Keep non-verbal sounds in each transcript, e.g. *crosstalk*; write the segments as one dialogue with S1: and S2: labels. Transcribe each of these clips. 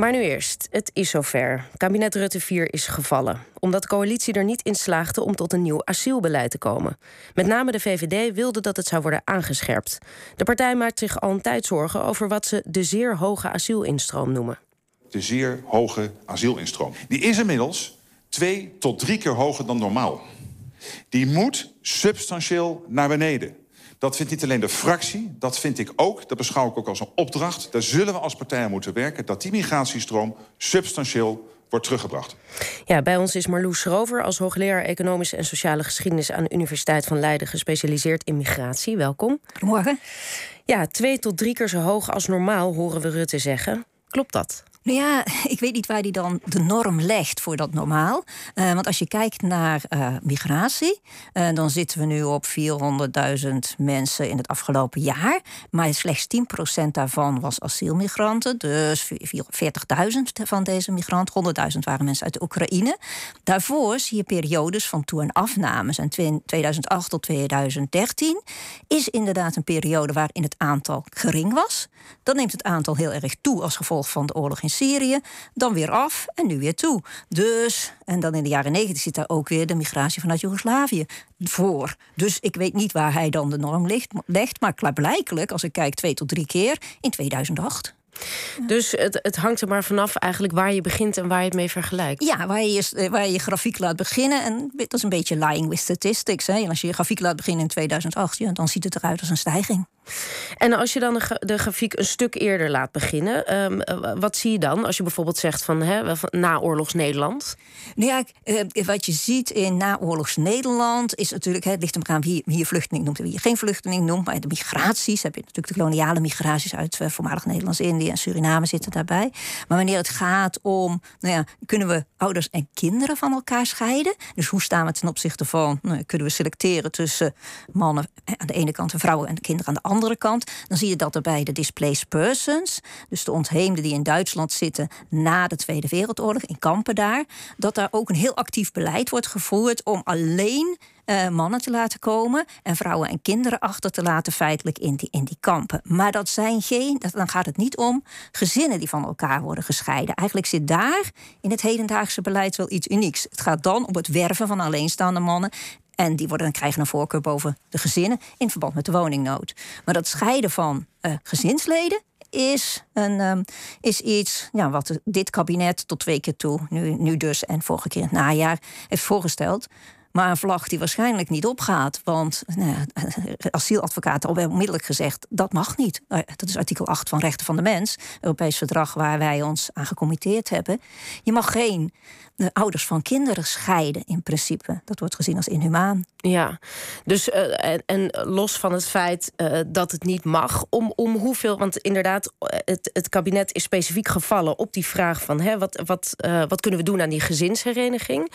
S1: Maar nu eerst, het is zover. Kabinet Rutte 4 is gevallen. Omdat de coalitie er niet in slaagde om tot een nieuw asielbeleid te komen. Met name de VVD wilde dat het zou worden aangescherpt. De partij maakt zich al een tijd zorgen over wat ze de zeer hoge asielinstroom noemen.
S2: De zeer hoge asielinstroom. Die is inmiddels twee tot drie keer hoger dan normaal. Die moet substantieel naar beneden. Dat vindt niet alleen de fractie, dat vind ik ook. Dat beschouw ik ook als een opdracht. Daar zullen we als partij aan moeten werken... dat die migratiestroom substantieel wordt teruggebracht.
S1: Ja, bij ons is Marloes Schrover als hoogleraar Economische en Sociale Geschiedenis... aan de Universiteit van Leiden gespecialiseerd in migratie. Welkom.
S3: Goedemorgen.
S1: Ja, twee tot drie keer zo hoog als normaal, horen we Rutte zeggen. Klopt dat?
S3: Nou ja, *laughs* ik weet niet waar die dan de norm legt voor dat normaal. Uh, want als je kijkt naar uh, migratie, uh, dan zitten we nu op 400.000 mensen in het afgelopen jaar. Maar slechts 10% daarvan was asielmigranten. Dus 40.000 van deze migranten, 100.000 waren mensen uit de Oekraïne. Daarvoor zie je periodes van toe- en afnames. En 2008 tot 2013 is inderdaad een periode waarin het aantal gering was. Dan neemt het aantal heel erg toe als gevolg van de oorlog in Syrië, dan weer af en nu weer toe. Dus, en dan in de jaren negentig zit daar ook weer de migratie vanuit Joegoslavië voor. Dus ik weet niet waar hij dan de norm legt, legt maar klaarblijkelijk, als ik kijk twee tot drie keer, in 2008.
S1: Dus het, het, hangt er maar vanaf eigenlijk waar je begint en waar je het mee vergelijkt.
S3: Ja, waar je je, waar je, je grafiek laat beginnen. En dat is een beetje lying with statistics. Hè. En als je je grafiek laat beginnen in 2008, ja, dan ziet het eruit als een stijging.
S1: En als je dan de, de grafiek een stuk eerder laat beginnen, ehm, eh, wat zie je dan als je bijvoorbeeld zegt van hè, naoorlogs Nederland?
S3: Nou ja, eh, wat je ziet in naoorlogs Nederland is natuurlijk, het ligt er aan wie, wie je vluchteling noemt en wie je geen vluchteling noemt. Maar de migraties heb je natuurlijk de koloniale migraties uit uh, voormalig Nederlands-Indië en Suriname zitten daarbij. Maar wanneer het gaat om, nou ja, kunnen we ouders en kinderen van elkaar scheiden? Dus hoe staan we ten opzichte van, nou, kunnen we selecteren tussen mannen aan de ene kant en vrouwen en kinderen aan de andere andere kant, dan zie je dat er bij de displaced persons, dus de ontheemden die in Duitsland zitten na de Tweede Wereldoorlog, in kampen daar, dat daar ook een heel actief beleid wordt gevoerd om alleen uh, mannen te laten komen en vrouwen en kinderen achter te laten feitelijk in die, in die kampen. Maar dat zijn geen, dat, dan gaat het niet om gezinnen die van elkaar worden gescheiden. Eigenlijk zit daar in het hedendaagse beleid wel iets unieks. Het gaat dan om het werven van alleenstaande mannen en die worden, krijgen een voorkeur boven de gezinnen in verband met de woningnood. Maar dat scheiden van uh, gezinsleden is, een, um, is iets ja, wat dit kabinet tot twee keer toe, nu, nu dus en vorige keer in het najaar, heeft voorgesteld. Maar een vlag die waarschijnlijk niet opgaat. Want nou *laughs* asieladvocaten hebben onmiddellijk gezegd... dat mag niet. Nou dat is artikel 8 van Rechten van de Mens. Europees verdrag waar wij ons aan gecommitteerd hebben. Je mag geen de ouders van kinderen scheiden in principe. Dat wordt gezien als inhumaan.
S1: Ja, dus uh, en, los van het feit dat het niet mag, om, om hoeveel, want inderdaad, het, het kabinet is specifiek gevallen op die vraag van hè, wat, wat, wat kunnen we doen aan die gezinshereniging?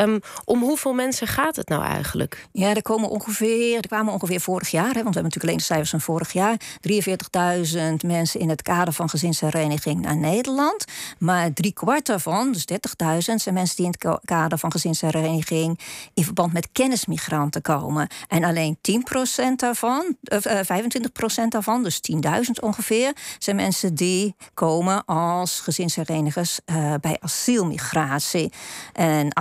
S1: Um, om hoeveel mensen gaat het nou eigenlijk?
S3: Ja, er komen ongeveer, er kwamen ongeveer vorig jaar, hè, want we hebben natuurlijk alleen de cijfers van vorig jaar, 43.000 mensen in het kader van gezinshereniging naar Nederland. Maar drie kwart daarvan, dus 30.000, zijn mensen die in het kader van gezinshereniging in verband met kennismigranten komen. En alleen 10% daarvan, eh, 25% daarvan, dus 10.000 ongeveer, zijn mensen die komen als gezinsherenigers uh, bij asielmigratie. En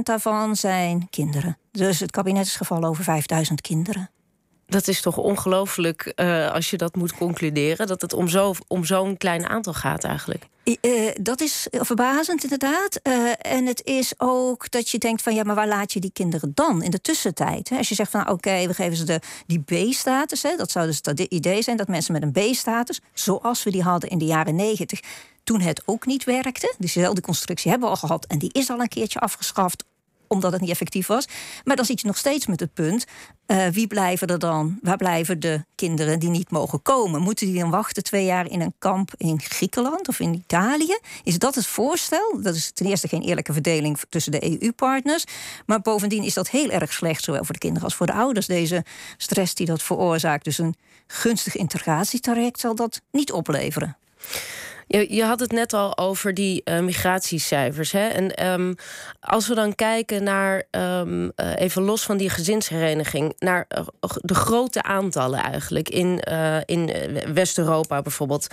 S3: 58% daarvan zijn kinderen. Dus het kabinet is gevallen over 5000 kinderen.
S1: Dat is toch ongelooflijk uh, als je dat moet concluderen, dat het om zo'n om zo'n klein aantal gaat eigenlijk.
S3: Uh, dat is verbazend inderdaad. Uh, en het is ook dat je denkt van ja, maar waar laat je die kinderen dan in de tussentijd? Hè? Als je zegt van nou, oké, we geven ze de, die B-status. Dat zou dus het idee zijn dat mensen met een B-status, zoals we die hadden in de jaren negentig, toen het ook niet werkte. Dus dezelfde constructie hebben we al gehad en die is al een keertje afgeschaft omdat het niet effectief was. Maar dan zit je nog steeds met het punt: uh, wie blijven er dan? Waar blijven de kinderen die niet mogen komen? Moeten die dan wachten twee jaar in een kamp in Griekenland of in Italië? Is dat het voorstel? Dat is ten eerste geen eerlijke verdeling tussen de EU-partners. Maar bovendien is dat heel erg slecht, zowel voor de kinderen als voor de ouders. Deze stress die dat veroorzaakt. Dus een gunstig integratietraject zal dat niet opleveren.
S1: Je, je had het net al over die uh, migratiecijfers. Hè? En um, als we dan kijken naar, um, uh, even los van die gezinshereniging, naar uh, de grote aantallen eigenlijk in, in West-Europa bijvoorbeeld.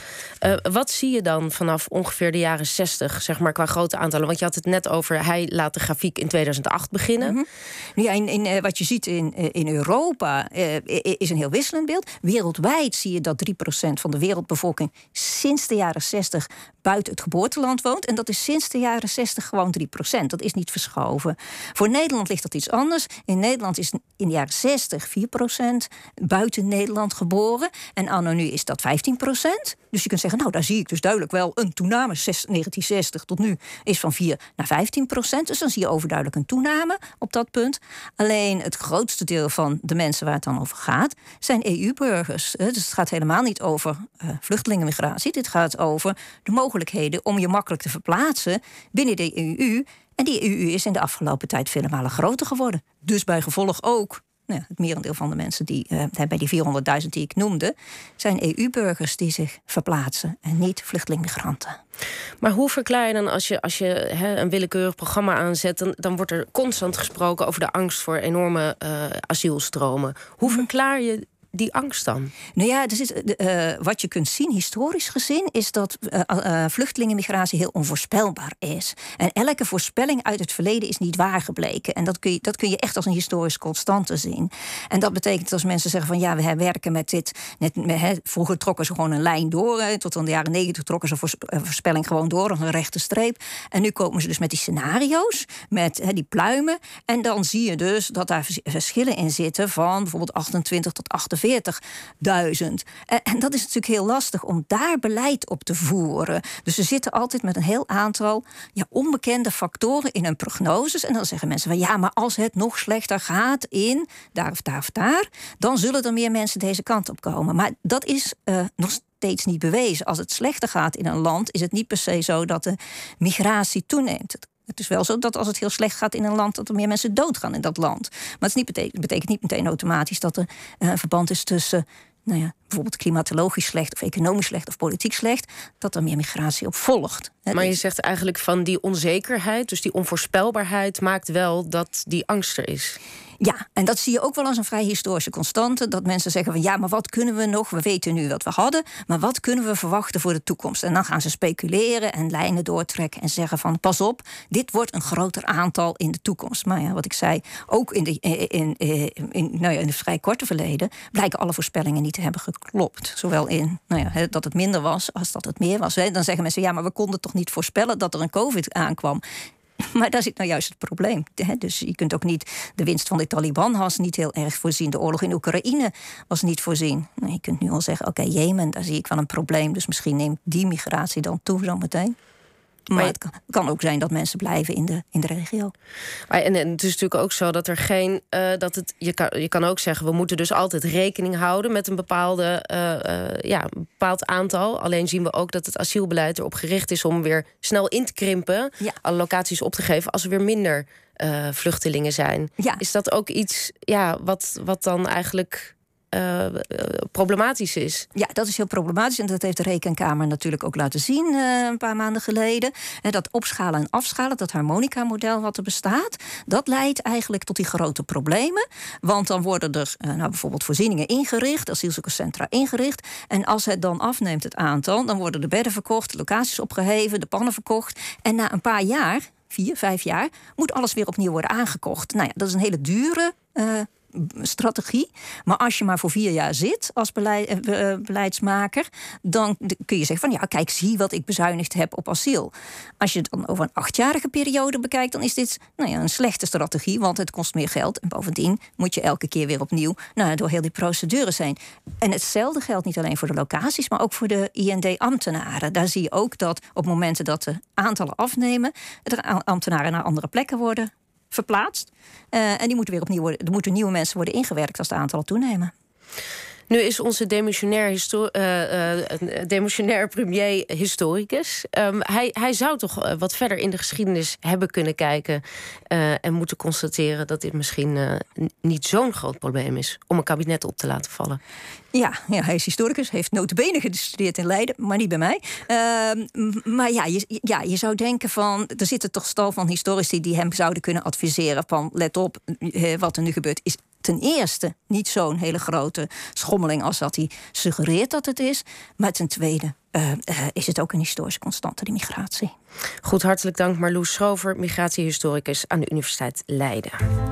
S1: wat zie je dan vanaf ongeveer de jaren 60, zeg maar, qua grote aantallen? Want je had het net over, hij laat de grafiek in 2008 beginnen. Mm
S3: in, in wat je ziet in, in Europa is een heel wisselend beeld. Wereldwijd zie je dat 3% van de wereldbevolking sinds de jaren 60 buiten het geboorteland woont. En dat is sinds de jaren 60 gewoon 3% Dat is niet verschoven. Voor Nederland ligt dat iets anders. In Nederland is in de jaren 60 4% buiten Nederland geboren. En anno nu is dat 15 Dus je kunt zeggen, nou, daar zie ik dus duidelijk wel een toename. 1960 tot nu is van 4 naar 15% Dus dan zie je overduidelijk een toename op dat punt. Alleen het grootste deel van de mensen waar het dan over gaat, zijn EU-burgers. Dus het gaat helemaal niet over uh, vluchtelingenmigratie. Dit gaat over de mogelijkheden om je makkelijk te verplaatsen binnen de EU. En die EU is in de afgelopen tijd vele malen groter geworden. Dus bij gevolg ook nou, het merendeel van de mensen die uh, bij die 400.000 die ik noemde, zijn EU-burgers die zich verplaatsen en niet vluchtelingmigranten.
S1: Maar hoe verklaar je dan als je, als je een willekeurig programma aanzet, dan, dan, wordt er constant gesproken over de angst voor enorme uh, asielstromen. Hoe mhm. verklaar je die angst dan?
S3: Nou ja, dus uh, wat je kunt zien, historisch gezien, is dat uh, vluchtelingenmigratie heel onvoorspelbaar is. En elke voorspelling uit het verleden is niet waar gebleken. En dat kun je, dat kun je echt als een historisch constante zien. En dat betekent als mensen zeggen van ja, we werken met dit. Net, vroeger trokken ze gewoon een lijn door. Tot in de jaren negentig trokken ze een voorspelling gewoon door, een rechte streep. En nu komen ze dus met die scenario's, met die pluimen. En dan zie je dus dat daar verschillen in zitten van bijvoorbeeld 28 tot 48. 40.000. En, en dat is natuurlijk heel lastig om daar beleid op te voeren. Dus ze zitten altijd met een heel aantal ja, onbekende factoren in hun prognoses. En dan zeggen mensen van ja, maar als het nog slechter gaat in daar of daar of daar, dan zullen er meer mensen deze kant op komen. Maar dat is uh, nog steeds niet bewezen. Als het slechter gaat in een land, is het niet per se zo dat de migratie toeneemt. Is wel zo dat als het heel slecht gaat in een land, dat er meer mensen doodgaan in dat land. Maar het niet betekent, betekent niet meteen automatisch dat er uh, een verband is tussen nou ja, bijvoorbeeld klimatologisch slecht of economisch slecht of politiek slecht, dat er meer migratie op volgt.
S1: Maar je zegt eigenlijk van die onzekerheid, dus die onvoorspelbaarheid, maakt wel dat die angst er is.
S3: Ja, en dat zie je ook wel als een vrij historische constante. Dat mensen zeggen van ja, maar wat kunnen we nog? We weten nu wat we hadden, maar wat kunnen we verwachten voor de toekomst? En dan gaan ze speculeren en lijnen doortrekken en zeggen van pas op, dit wordt een groter aantal in de toekomst. Maar ja, wat ik zei, ook in, de, in, in, in, nou ja, in het vrij korte verleden blijken alle voorspellingen niet te hebben geklopt. Zowel in nou ja, dat het minder was als dat het meer was. Dan zeggen mensen ja, maar we konden toch niet voorspellen dat er een COVID aankwam. *laughs* Maar daar zit nou juist het probleem. Dus je kunt ook niet. De winst van de Taliban was niet heel erg voorzien. De oorlog in Oekraïne was niet voorzien. Nou, je kunt nu al zeggen: oké, Jemen, daar zie ik wel een probleem. Dus misschien neemt die migratie dan toe zometeen. Maar het kan, ook zijn dat mensen blijven in de, in de regio.
S1: en, en het is natuurlijk ook zo dat er geen. Uh, dat het, je, kan, je kan ook zeggen, we moeten dus altijd rekening houden met een bepaalde, uh, uh, ja, bepaald aantal. Alleen zien we ook dat het asielbeleid erop gericht is om weer snel in te krimpen. Ja. Alle locaties op te geven als er weer minder vluchtelingen zijn. Ja. Is dat ook iets ja, wat, wat dan eigenlijk uh, problematisch is.
S3: Ja, dat is heel problematisch. En dat heeft de Rekenkamer natuurlijk ook laten zien uh, een paar maanden geleden. En dat opschalen en afschalen, dat harmonica-model wat er bestaat, dat leidt eigenlijk tot die grote problemen. Want dan worden er uh, nou, bijvoorbeeld voorzieningen ingericht, asielzoekerscentra ingericht. En als het dan afneemt, het aantal, dan worden de bedden verkocht, de locaties opgeheven, de pannen verkocht. En na een paar jaar vier, vijf jaar, moet alles weer opnieuw worden aangekocht. Nou ja, dat is een hele dure strategie. Maar als je maar voor vier jaar zit als eh, eh, beleidsmaker, dan kun je zeggen van ja, kijk, zie wat ik bezuinigd heb op asiel. Als je het dan over een achtjarige periode bekijkt, dan is dit nou ja, een slechte strategie, want het kost meer geld. En bovendien moet je elke keer weer opnieuw nou, door heel die procedures zijn. En hetzelfde geldt niet alleen voor de locaties, maar ook voor de IND-ambtenaren. Daar zie je ook dat op momenten dat de aantallen afnemen, er ambtenaren naar andere plekken worden verplaatst. Uh, en die moeten weer opnieuw worden, er moeten nieuwe mensen worden ingewerkt als de aantallen toenemen.
S1: Nu is onze demissionair, uh, demissionair premier historicus. Um, hij, hij zou toch wat verder in de geschiedenis hebben kunnen kijken en moeten constateren dat dit misschien niet zo'n groot probleem is om een kabinet op te laten vallen.
S3: Ja, ja hij is historicus, heeft notabene gestudeerd in Leiden, maar niet bij mij. Ehm, maar ja je, ja, je zou denken van, er zitten toch stal van historici die hem zouden kunnen adviseren van, let op, wat er nu gebeurt is ten eerste niet zo'n hele grote schommeling als dat hij suggereert dat het is. Maar ten tweede uh, uh, is het ook een historische constante, die migratie.
S1: Goed, hartelijk dank Marloes Schrover, migratiehistoricus aan de Universiteit Leiden.